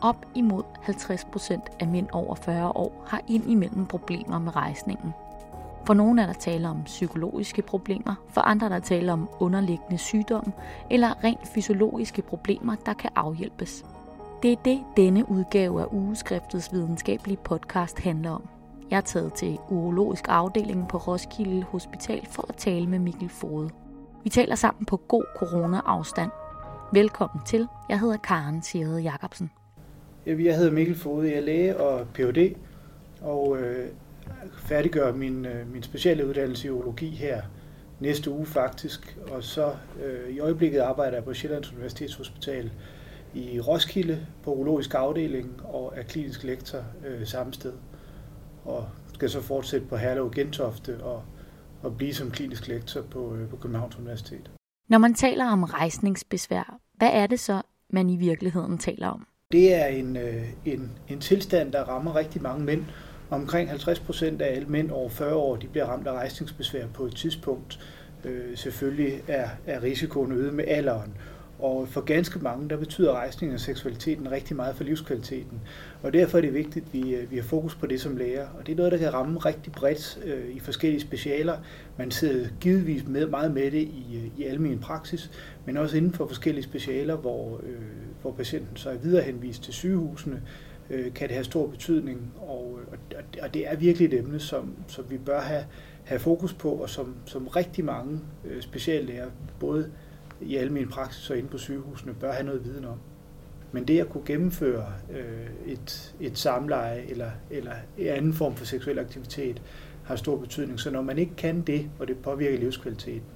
Op imod 50 procent af mænd over 40 år har indimellem problemer med rejsningen. For nogle er der tale om psykologiske problemer, for andre er der tale om underliggende sygdomme eller rent fysiologiske problemer, der kan afhjælpes. Det er det, denne udgave af ugeskriftets videnskabelige podcast handler om. Jeg er taget til urologisk afdeling på Roskilde Hospital for at tale med Mikkel Fode. Vi taler sammen på god corona-afstand. Velkommen til. Jeg hedder Karen Sjæde Jacobsen. Jeg hedder Mikkel Fode, jeg er læge og Ph.D. og øh, færdiggør min, øh, min speciale uddannelse i urologi her næste uge faktisk. Og så øh, i øjeblikket arbejder jeg på Sjællands Universitetshospital i Roskilde på urologisk afdeling og er klinisk lektor øh, samme sted. Og skal så fortsætte på Herlev Gentofte og, og blive som klinisk lektor på, øh, på Københavns Universitet. Når man taler om rejsningsbesvær, hvad er det så, man i virkeligheden taler om? Det er en, øh, en, en tilstand, der rammer rigtig mange mænd. Omkring 50 procent af alle mænd over 40 år de bliver ramt af rejsningsbesvær på et tidspunkt. Øh, selvfølgelig er, er risikoen øget med alderen. Og for ganske mange, der betyder rejsning og seksualiteten rigtig meget for livskvaliteten. Og derfor er det vigtigt, at vi, øh, vi har fokus på det som læger. Og det er noget, der kan ramme rigtig bredt øh, i forskellige specialer. Man sidder givetvis med, meget med det i, øh, i almen praksis, men også inden for forskellige specialer, hvor, øh, hvor patienten så er viderehenvist til sygehusene, øh, kan det have stor betydning. Og, og, og det er virkelig et emne, som, som vi bør have, have fokus på, og som, som rigtig mange øh, speciallæger, både i alle praksis praksiser inde på sygehusene bør have noget viden om. Men det at kunne gennemføre øh, et, et samleje eller, eller en anden form for seksuel aktivitet har stor betydning. Så når man ikke kan det, og det påvirker livskvaliteten,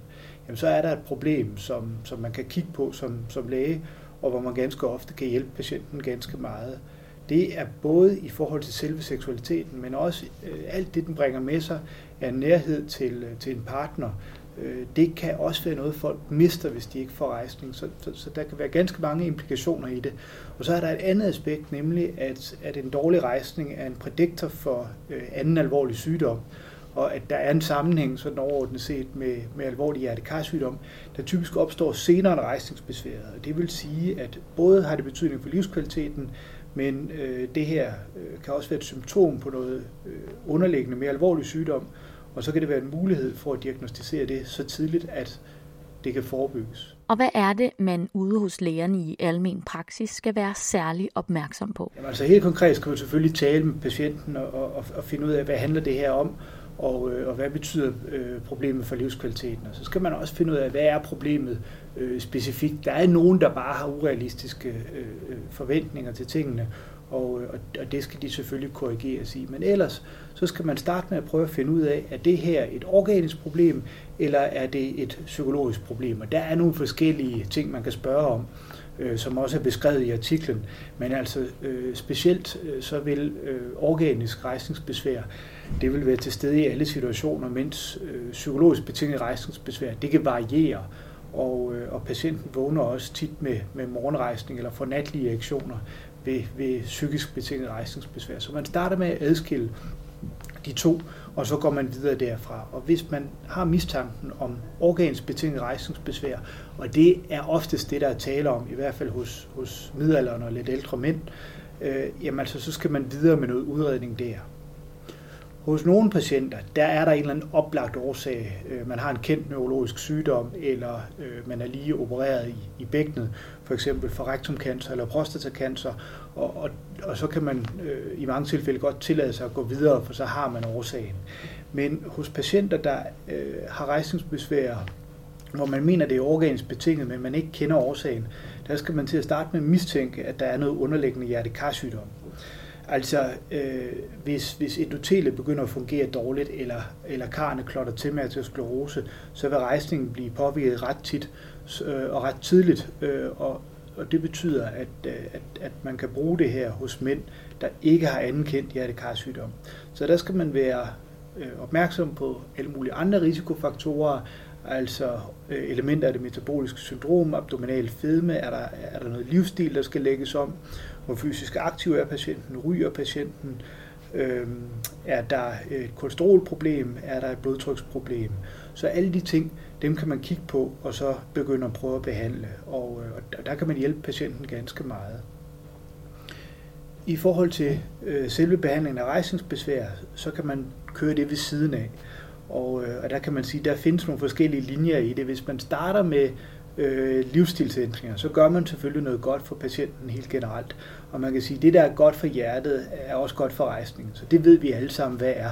jamen så er der et problem, som, som man kan kigge på som, som læge, og hvor man ganske ofte kan hjælpe patienten ganske meget. Det er både i forhold til selve seksualiteten, men også øh, alt det, den bringer med sig af nærhed til, øh, til en partner, Øh, det kan også være noget, folk mister, hvis de ikke får rejsning. Så, så, så der kan være ganske mange implikationer i det. Og så er der et andet aspekt, nemlig at, at en dårlig rejsning er en prædiktor for øh, anden alvorlig sygdom og at der er en sammenhæng sådan overordnet set med, med alvorlig hjertekarsygdom, der typisk opstår senere end rejsningsbesværet. Det vil sige, at både har det betydning for livskvaliteten, men øh, det her øh, kan også være et symptom på noget øh, underliggende mere alvorlig sygdom, og så kan det være en mulighed for at diagnostisere det så tidligt, at det kan forebygges. Og hvad er det, man ude hos lægerne i almen praksis skal være særlig opmærksom på? Jamen, altså helt konkret skal man selvfølgelig tale med patienten og, og, og finde ud af, hvad handler det her om, og, øh, og hvad betyder øh, problemet for livskvaliteten. Og så skal man også finde ud af, hvad er problemet øh, specifikt. Der er nogen, der bare har urealistiske øh, øh forventninger til tingene, og, øh, og, og det skal de selvfølgelig korrigeres i. Men ellers, så skal man starte med at prøve at finde ud af, er det her et organisk problem, eller er det et psykologisk problem? Og der er nogle forskellige ting, man kan spørge om, øh, som også er beskrevet i artiklen. Men altså øh, specielt øh, så vil øh, organisk rejsningsbesvær, det vil være til stede i alle situationer, mens øh, psykologisk betinget rejsningsbesvær, det kan variere og, øh, og patienten vågner også tit med, med morgenrejsning eller får natlige reaktioner ved, ved psykisk betinget rejsningsbesvær. Så man starter med at adskille de to, og så går man videre derfra. Og hvis man har mistanken om organsbetinget rejsningsbesvær, og det er oftest det, der er tale om, i hvert fald hos, hos midalderne og lidt ældre mænd, øh, jamen altså, så skal man videre med noget udredning der. Hos nogle patienter, der er der en eller anden oplagt årsag. Øh, man har en kendt neurologisk sygdom, eller øh, man er lige opereret i, i bækkenet, for eksempel for rektumcancer eller prostatacancer, og, og, og så kan man øh, i mange tilfælde godt tillade sig at gå videre, for så har man årsagen. Men hos patienter, der øh, har rejsningsbesvær, hvor man mener, det er organisk betinget, men man ikke kender årsagen, der skal man til at starte med at mistænke, at der er noget underliggende hjertekarsygdom. Altså, øh, hvis, hvis endotelet begynder at fungere dårligt, eller, eller karne klotter til med aterosklerose, så vil rejsningen blive påvirket ret tit øh, og ret tidligt, øh, og, og det betyder, at, øh, at, at man kan bruge det her hos mænd, der ikke har anden kendt hjertekarsygdom. Så der skal man være øh, opmærksom på alle mulige andre risikofaktorer, altså øh, elementer af det metaboliske syndrom, abdominal fedme, er der, er der noget livsstil, der skal lægges om, hvor fysisk aktiv er patienten, ryger patienten, øh, er der et kolesterolproblem, er der et blodtryksproblem. Så alle de ting, dem kan man kigge på, og så begynde at prøve at behandle. Og, øh, og der kan man hjælpe patienten ganske meget. I forhold til øh, selve behandlingen af rejsningsbesvær, så kan man køre det ved siden af. Og, øh, og der kan man sige, der findes nogle forskellige linjer i det. Hvis man starter med øh, livsstilsændringer, så gør man selvfølgelig noget godt for patienten helt generelt. Og man kan sige, at det, der er godt for hjertet, er også godt for rejsningen. Så det ved vi alle sammen, hvad er.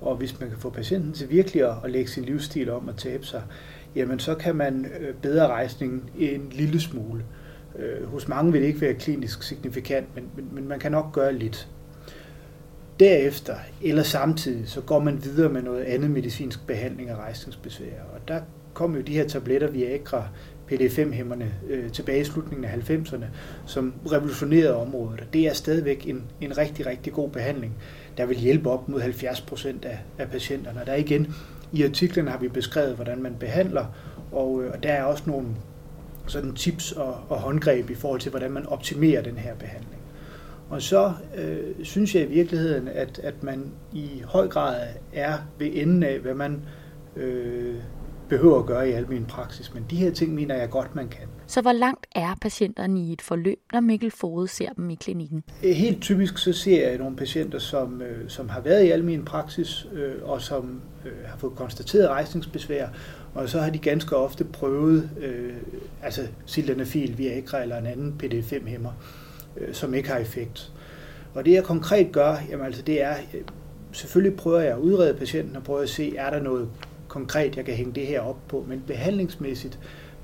Og hvis man kan få patienten til virkelig at, lægge sin livsstil om at tabe sig, jamen så kan man øh, bedre rejsningen en lille smule. Øh, hos mange vil det ikke være klinisk signifikant, men, men, men man kan nok gøre lidt. Derefter, eller samtidig, så går man videre med noget andet medicinsk behandling af rejsningsbesvær. Og der kom jo de her tabletter Viagra, PD5-hæmmerne øh, tilbage i slutningen af 90'erne, som revolutionerede området. Og det er stadigvæk en, en rigtig, rigtig god behandling, der vil hjælpe op mod 70 procent af, af patienterne. Og der igen, i artiklen har vi beskrevet, hvordan man behandler, og, øh, og der er også nogle sådan tips og, og håndgreb i forhold til, hvordan man optimerer den her behandling. Og så øh, synes jeg i virkeligheden, at, at man i høj grad er ved enden af, hvad man øh, behøver at gøre i almen praksis. Men de her ting mener jeg godt, man kan. Så hvor langt er patienterne i et forløb, når Mikkel Fode ser dem i klinikken? Helt typisk så ser jeg nogle patienter, som, øh, som har været i almen praksis, øh, og som øh, har fået konstateret rejsningsbesvær, og så har de ganske ofte prøvet øh, altså sildenafil, Viagra eller en anden PD5-hæmmer, øh, som ikke har effekt. Og det jeg konkret gør, jamen altså det er, øh, selvfølgelig prøver jeg at udrede patienten og prøver at se, er der noget konkret, jeg kan hænge det her op på, men behandlingsmæssigt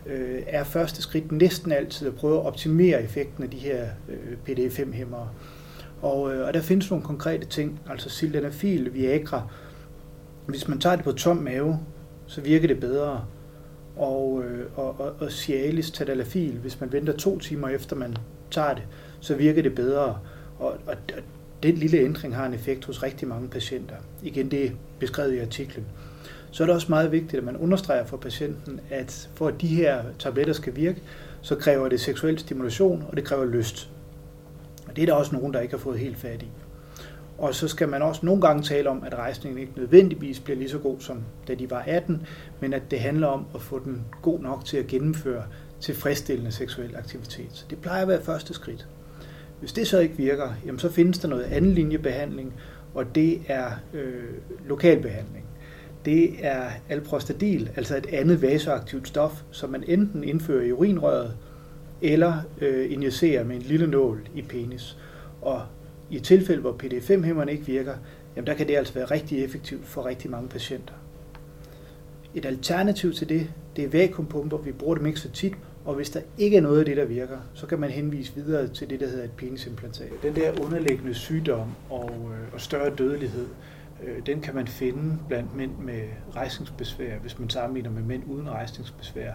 øh, er første skridt næsten altid at prøve at optimere effekten af de her øh, PD5-hæmmere. Og, øh, og der findes nogle konkrete ting, altså sildenafil, Viagra. Hvis man tager det på tom mave, så virker det bedre. Og, øh, og, og, og Cialis tadalafil, hvis man venter to timer efter man tager det, så virker det bedre. Og, og, og den lille ændring har en effekt hos rigtig mange patienter. Igen, det er beskrevet i artiklen. Så er det også meget vigtigt, at man understreger for patienten, at for at de her tabletter skal virke, så kræver det seksuel stimulation, og det kræver lyst. Og det er der også nogen, der ikke har fået helt fat i. Og så skal man også nogle gange tale om, at rejsningen ikke nødvendigvis bliver lige så god som da de var 18, men at det handler om at få den god nok til at gennemføre tilfredsstillende seksuel aktivitet. Så det plejer at være første skridt. Hvis det så ikke virker, jamen så findes der noget anden linjebehandling, og det er øh, lokalbehandling. Det er alprostadil, altså et andet vasoaktivt stof, som man enten indfører i urinrøret, eller øh, injicerer med en lille nål i penis. Og i et tilfælde, hvor PD5-hæmmerne ikke virker, jamen der kan det altså være rigtig effektivt for rigtig mange patienter. Et alternativ til det, det er vakuumpumper. Vi bruger dem ikke så tit, og hvis der ikke er noget af det, der virker, så kan man henvise videre til det, der hedder et penisimplantat. Den der underliggende sygdom og, øh, og større dødelighed, øh, den kan man finde blandt mænd med rejsningsbesvær, hvis man sammenligner med mænd uden rejsningsbesvær.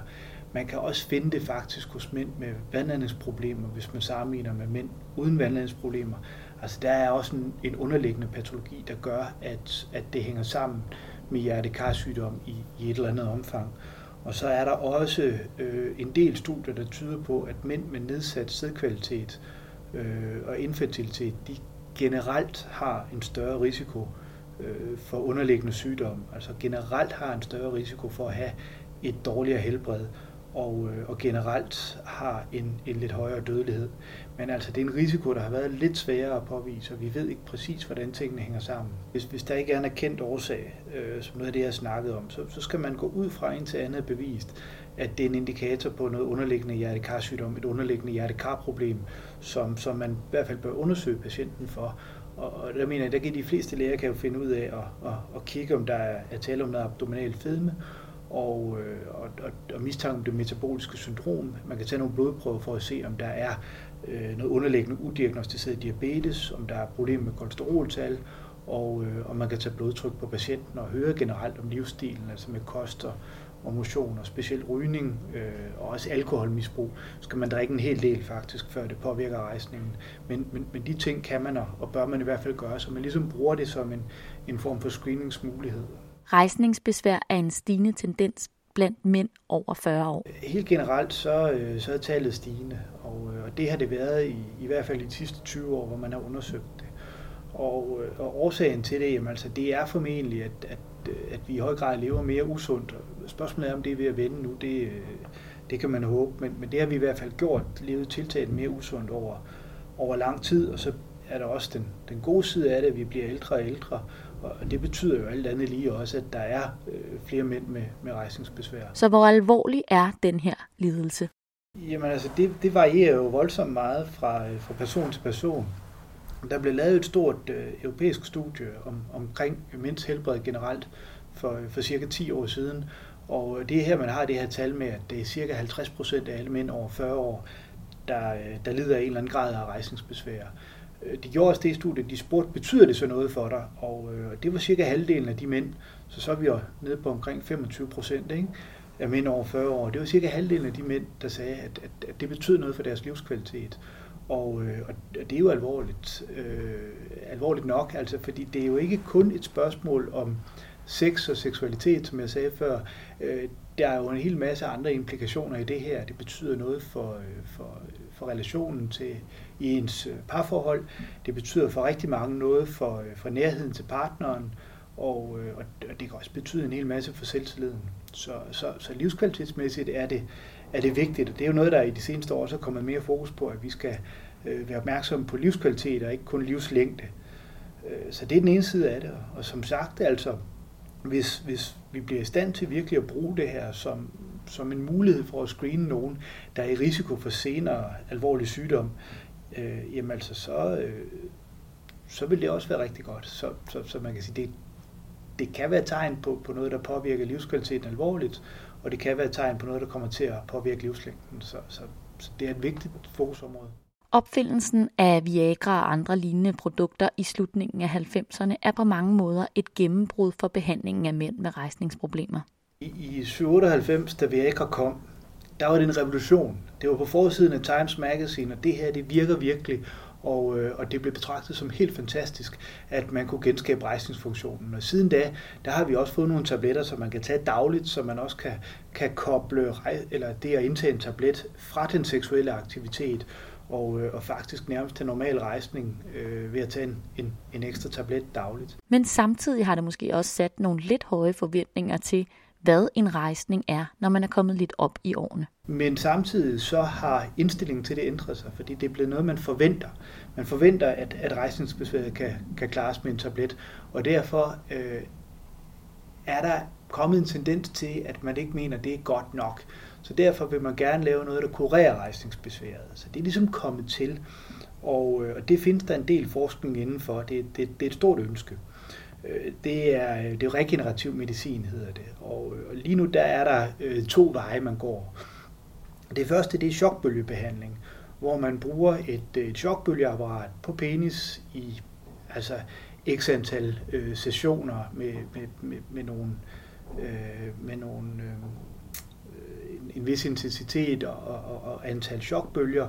Man kan også finde det faktisk hos mænd med vandlandingsproblemer, hvis man sammenligner med mænd uden vandlandingsproblemer. Altså der er også en, en underliggende patologi, der gør, at, at det hænger sammen med hjertekarsygdom i, i et eller andet omfang. Og så er der også øh, en del studier, der tyder på, at mænd med nedsat sædkvalitet øh, og infertilitet, de generelt har en større risiko øh, øh, for underliggende sygdom. Altså generelt har en større risiko for at have et dårligere helbred og, øh, og generelt har en, en lidt højere dødelighed. Men altså, det er en risiko, der har været lidt sværere at påvise, og vi ved ikke præcis, hvordan tingene hænger sammen. Hvis, hvis der ikke er en erkendt årsag, øh, som noget af det, jeg har snakket om, så, så skal man gå ud fra en til andet bevist, at det er en indikator på noget underliggende hjertekarsygdom, et underliggende hjertekarproblem, som, som man i hvert fald bør undersøge patienten for. Og, og der mener jeg, der kan de fleste læger kan jo finde ud af at, at, at kigge, om der er, er tale om noget abdominal fedme, og, øh, og, og, og mistanke om det metaboliske syndrom. Man kan tage nogle blodprøver for at se, om der er øh, noget underliggende udiagnostiseret diabetes, om der er problemer med kolesteroltal, og, øh, og man kan tage blodtryk på patienten og høre generelt om livsstilen, altså med kost og, og motion, og specielt rygning øh, og også alkoholmisbrug, skal man drikke en hel del faktisk, før det påvirker rejsningen. Men, men, men de ting kan man, og bør man i hvert fald gøre, så man ligesom bruger det som en, en form for screeningsmulighed. Rejsningsbesvær er en stigende tendens blandt mænd over 40 år. Helt generelt så, øh, så er tallet stigende, og, øh, og det har det været i, i hvert fald i de sidste 20 år, hvor man har undersøgt det. Og, øh, og årsagen til det, jamen, altså, det er formentlig, at, at, at vi i høj grad lever mere usundt. Spørgsmålet er, om det er ved at vende nu, det, det kan man håbe, men, men det har vi i hvert fald gjort, levet tiltaget mere usundt over, over lang tid, og så er der også den, den gode side af det, at vi bliver ældre og ældre, og det betyder jo alt andet lige også, at der er øh, flere mænd med, med rejsningsbesvær. Så hvor alvorlig er den her lidelse? Jamen altså, det, det varierer jo voldsomt meget fra, øh, fra person til person. Der blev lavet et stort øh, europæisk studie om, omkring mænds helbred generelt for, for cirka 10 år siden. Og det er her, man har det her tal med, at det er cirka 50 procent af alle mænd over 40 år, der, øh, der lider af en eller anden grad af rejsningsbesvær. Øh, de gjorde også det studie, de spurgte, betyder det så noget for dig? Og øh, det var cirka halvdelen af de mænd, så så er vi jo nede på omkring 25 procent af mænd over 40 år. Det var cirka halvdelen af de mænd, der sagde, at, at, at det betyder noget for deres livskvalitet. Og, øh, og det er jo alvorligt, øh, alvorligt nok, altså, fordi det er jo ikke kun et spørgsmål om sex og seksualitet, som jeg sagde før. Øh, der er jo en hel masse andre implikationer i det her. Det betyder noget for, øh, for, for relationen til i ens øh, parforhold. Det betyder for rigtig mange noget for, øh, for nærheden til partneren, øh, og, og det kan også betyde en hel masse for selvtilliden. Så, så, så livskvalitetsmæssigt er det, er det vigtigt, og det er jo noget, der i de seneste år også er kommet mere fokus på, at vi skal øh, være opmærksomme på livskvalitet og ikke kun livslængde. Øh, så det er den ene side af det, og som sagt, altså, hvis, hvis vi bliver i stand til virkelig at bruge det her som, som en mulighed for at screene nogen, der er i risiko for senere alvorlig sygdom, øh, jamen altså så, øh, så vil det også være rigtig godt. Så, så, så man kan sige, det, det kan være tegn på, på noget, der påvirker livskvaliteten alvorligt, og det kan være et tegn på noget, der kommer til at påvirke livslængden. Så, så, så det er et vigtigt fokusområde. Opfindelsen af Viagra og andre lignende produkter i slutningen af 90'erne er på mange måder et gennembrud for behandlingen af mænd med rejsningsproblemer. I, i 97, da Viagra kom, der var det en revolution. Det var på forsiden af Times Magazine, og det her, det virker virkelig, og, øh, og det blev betragtet som helt fantastisk, at man kunne genskabe rejsningsfunktionen. Og siden da, der har vi også fået nogle tabletter, som man kan tage dagligt, så man også kan, kan koble eller det at indtage en tablet fra den seksuelle aktivitet, og, øh, og faktisk nærmest til normal rejsning øh, ved at tage en, en, en ekstra tablet dagligt. Men samtidig har det måske også sat nogle lidt høje forventninger til, hvad en rejsning er, når man er kommet lidt op i årene. Men samtidig så har indstillingen til det ændret sig, fordi det er blevet noget, man forventer. Man forventer, at, at rejsningsbesværet kan, kan klares med en tablet, og derfor øh, er der kommet en tendens til, at man ikke mener, at det er godt nok. Så derfor vil man gerne lave noget, der kurerer rejsningsbesværet. Så det er ligesom kommet til, og, øh, og det findes der en del forskning indenfor. Det, det, det er et stort ønske. Øh, det er, øh, det er regenerativ medicin, hedder det. Og, øh, og lige nu der er der to veje, man går. Det første det er chokbølgebehandling, hvor man bruger et, et chokbølgeapparat på penis i altså x antal øh, sessioner med, med, med, med nogle, øh, med nogle øh, en vis intensitet og, og, og antal chokbølger,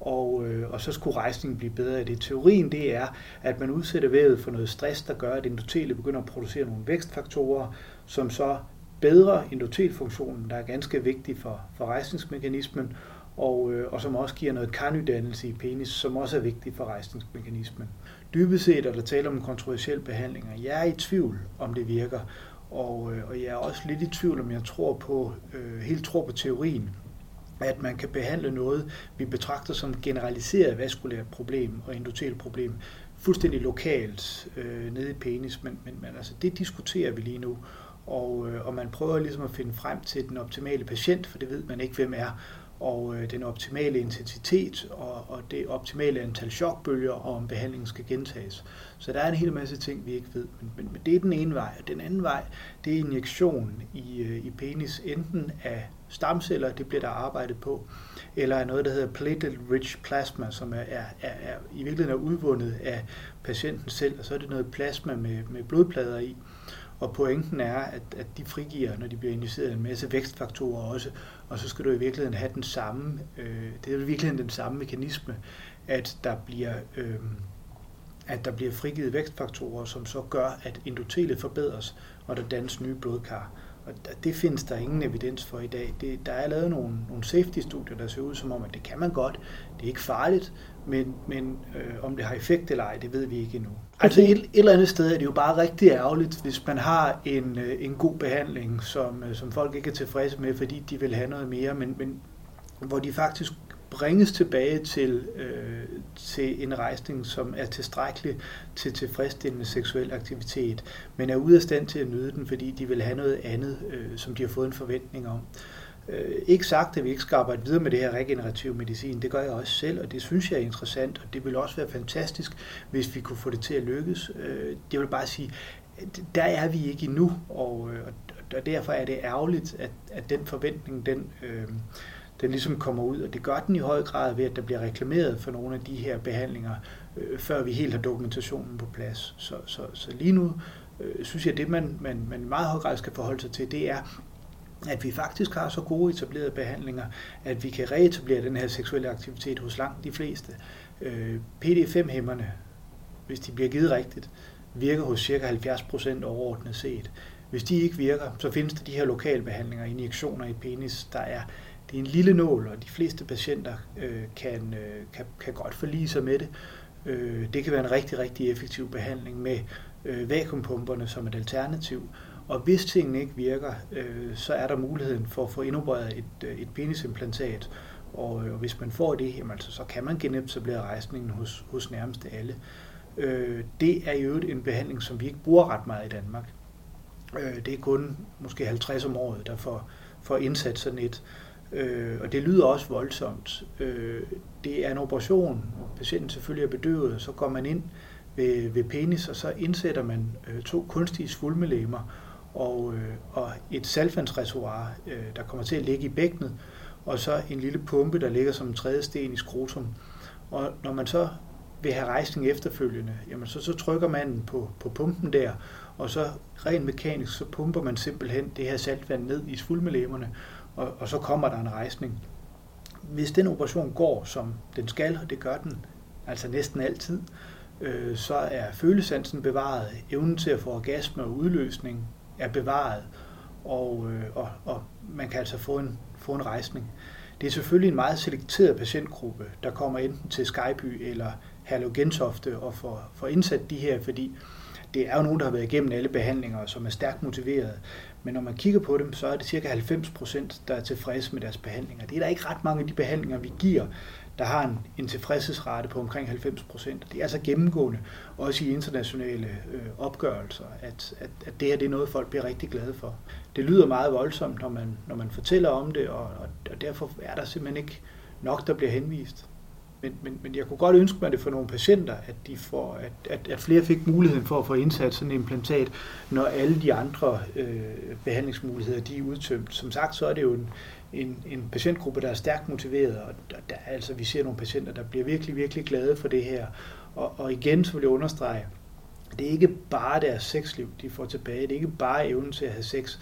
og, øh, og så skulle rejsningen blive bedre. Det teorien det er, at man udsætter vævet for noget stress, der gør, at endotelet begynder at producere nogle vækstfaktorer, som så bedrer endotelfunktionen, der er ganske vigtig for, for rejsningsmekanismen, og, øh, og som også giver noget karnydannelse i penis, som også er vigtig for rejsningsmekanismen. Dybest set er der tale om en kontroversiel behandling, og jeg er i tvivl, om det virker. Og, øh, og jeg er også lidt i tvivl, om jeg tror på, øh, helt tror på teorien, at man kan behandle noget, vi betragter som generaliseret vaskulært problem og endotelt problem, fuldstændig lokalt øh, nede i penis, men, men, men altså, det diskuterer vi lige nu, og, øh, og man prøver ligesom at finde frem til den optimale patient, for det ved man ikke, hvem er, og øh, den optimale intensitet og, og det optimale antal chokbølger, og om behandlingen skal gentages. Så der er en hel masse ting, vi ikke ved, men, men, men det er den ene vej. Den anden vej, det er injektion i, øh, i penis, enten af stamceller, det bliver der arbejdet på, eller af noget, der hedder platelet-rich plasma, som er, er, er, er i virkeligheden er udvundet af patienten selv, og så er det noget plasma med, med blodplader i. Og pointen er, at, at de frigiver, når de bliver injiceret, en masse vækstfaktorer også, og så skal du i virkeligheden have den samme, øh, det er i virkeligheden den samme mekanisme, at der bliver, øh, at der bliver frigivet vækstfaktorer, som så gør, at endotelet forbedres, og der dannes nye blodkar. Og det findes der ingen evidens for i dag. Det, der er lavet nogle, nogle safety-studier, der ser ud som om, at det kan man godt. Det er ikke farligt, men, men øh, om det har effekt eller ej, det ved vi ikke endnu. Altså et, et eller andet sted er det jo bare rigtig ærgerligt, hvis man har en, øh, en god behandling, som, øh, som folk ikke er tilfredse med, fordi de vil have noget mere, men, men hvor de faktisk bringes tilbage til, øh, til en rejsning, som er tilstrækkelig til tilfredsstillende seksuel aktivitet, men er ude af stand til at nyde den, fordi de vil have noget andet, øh, som de har fået en forventning om. Øh, Øh, ikke sagt, at vi ikke skal arbejde videre med det her regenerative medicin. Det gør jeg også selv, og det synes jeg er interessant, og det vil også være fantastisk, hvis vi kunne få det til at lykkes. Øh, vil bare sige, der er vi ikke endnu, øh, og, og derfor er det ærgerligt, at, at den forventning, den, øh, den ligesom kommer ud, og det gør den i høj grad ved, at der bliver reklameret for nogle af de her behandlinger, øh, før vi helt har dokumentationen på plads. Så, så, så lige nu øh, synes jeg, at det man, man, man i meget høj grad skal forholde sig til, det er, at vi faktisk har så gode etablerede behandlinger, at vi kan reetablere den her seksuelle aktivitet hos langt de fleste. Øh, PD5-hæmmerne, hvis de bliver givet rigtigt, virker hos ca. 70% overordnet set. Hvis de ikke virker, så findes der de her lokalbehandlinger, injektioner i penis, der er det er en lille nål, og de fleste patienter øh, kan, øh, kan, kan godt forlige sig med det. Øh, det kan være en rigtig, rigtig effektiv behandling med øh, vakuumpumperne som et alternativ. Og hvis tingene ikke virker, øh, så er der muligheden for at få indopereret et, øh, et penisimplantat. Og, øh, hvis man får det, jamen, altså, så kan man genetablere rejsningen hos, hos nærmest alle. Øh, det er i øvrigt en behandling, som vi ikke bruger ret meget i Danmark. Øh, det er kun måske 50 om året, der får, får indsat sådan et. Øh, og det lyder også voldsomt. Øh, det er en operation, patienten selvfølgelig er bedøvet, og så går man ind ved, ved penis, og så indsætter man øh, to kunstige svulmelemmer og, øh, og et salfandsreservoir, øh, der kommer til at ligge i bækkenet, og så en lille pumpe, der ligger som en tredje sten i skrotum. Og når man så vil have rejsning efterfølgende, jamen så, så trykker man på, på pumpen der, og så rent mekanisk, så pumper man simpelthen det her saltvand ned i svulmelæmmerne, og, og så kommer der en rejsning. Hvis den operation går, som den skal, og det gør den altså næsten altid, øh, så er følesansen bevaret, evnen til at få orgasme og udløsning er bevaret, og, øh, og, og man kan altså få en, få en rejsning. Det er selvfølgelig en meget selekteret patientgruppe, der kommer enten til Skyby eller Herlev Gentofte og får, får indsat de her, fordi det er jo nogen, der har været igennem alle behandlinger, og som er stærkt motiveret. Men når man kigger på dem, så er det cirka 90 procent, der er tilfredse med deres behandlinger. Det er der ikke ret mange af de behandlinger, vi giver, der har en, en tilfredshedsrate på omkring 90 procent. Det er altså gennemgående, også i internationale øh, opgørelser, at, at, at det her det er noget, folk bliver rigtig glade for. Det lyder meget voldsomt, når man, når man fortæller om det, og, og, og derfor er der simpelthen ikke nok, der bliver henvist. Men, men, men jeg kunne godt ønske mig det for nogle patienter, at, de får, at, at, at flere fik muligheden for at få indsat sådan en implantat, når alle de andre øh, behandlingsmuligheder de er udtømt. Som sagt, så er det jo en, en, en patientgruppe, der er stærkt motiveret, og der, der, altså, vi ser nogle patienter, der bliver virkelig, virkelig glade for det her. Og, og igen, så vil jeg understrege, det er ikke bare deres sexliv, de får tilbage. Det er ikke bare evnen til at have sex.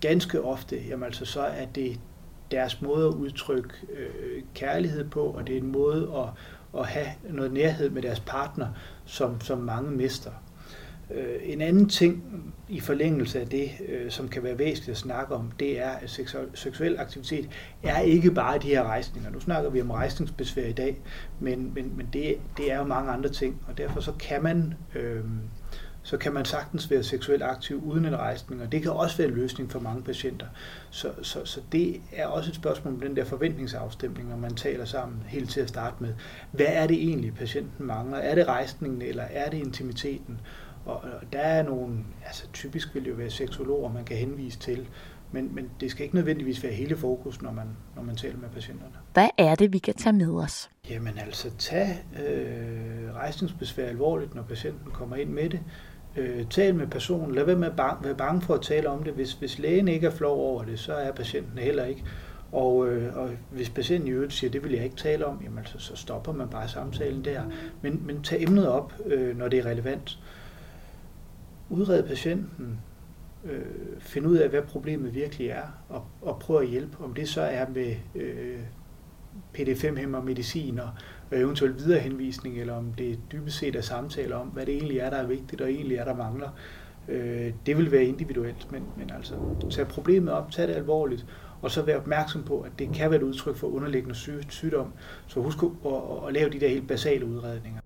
Ganske ofte, jamen altså, så er det deres måde at udtrykke øh, kærlighed på, og det er en måde at, at have noget nærhed med deres partner, som, som mange mister. Øh, en anden ting i forlængelse af det, øh, som kan være væsentligt at snakke om, det er, at seksuel aktivitet er ikke bare de her rejsninger. Nu snakker vi om rejsningsbesvær i dag, men, men, men det, det er jo mange andre ting, og derfor så kan man øh, så kan man sagtens være seksuelt aktiv uden en rejsning, og det kan også være en løsning for mange patienter. Så, så, så det er også et spørgsmål om den der forventningsafstemning, når man taler sammen helt til at starte med. Hvad er det egentlig, patienten mangler? Er det rejsningen, eller er det intimiteten? Og, der er nogle, altså typisk vil det jo være seksologer, man kan henvise til, men, men det skal ikke nødvendigvis være hele fokus, når man, når man taler med patienterne. Hvad er det, vi kan tage med os? Jamen altså, tag øh, rejsningsbesvær alvorligt, når patienten kommer ind med det. Øh, tal med personen. Lad være med at bang, være bange for at tale om det. Hvis, hvis lægen ikke er flov over det, så er patienten heller ikke. Og, øh, og hvis patienten i øvrigt siger, det vil jeg ikke tale om, jamen så, så stopper man bare samtalen der. Men, men tag emnet op, øh, når det er relevant. Udred patienten. Øh, find ud af, hvad problemet virkelig er, og, og prøv at hjælpe. Om det så er med øh, PD5-hæmmer, medicin og eventuelt viderehenvisning, eller om det dybest set er samtaler om, hvad det egentlig er, der er vigtigt, og egentlig er, der mangler. Øh, det vil være individuelt, men, men altså tag problemet op, tag det alvorligt, og så være opmærksom på, at det kan være et udtryk for underliggende sygdom. Så husk at, at, at lave de der helt basale udredninger.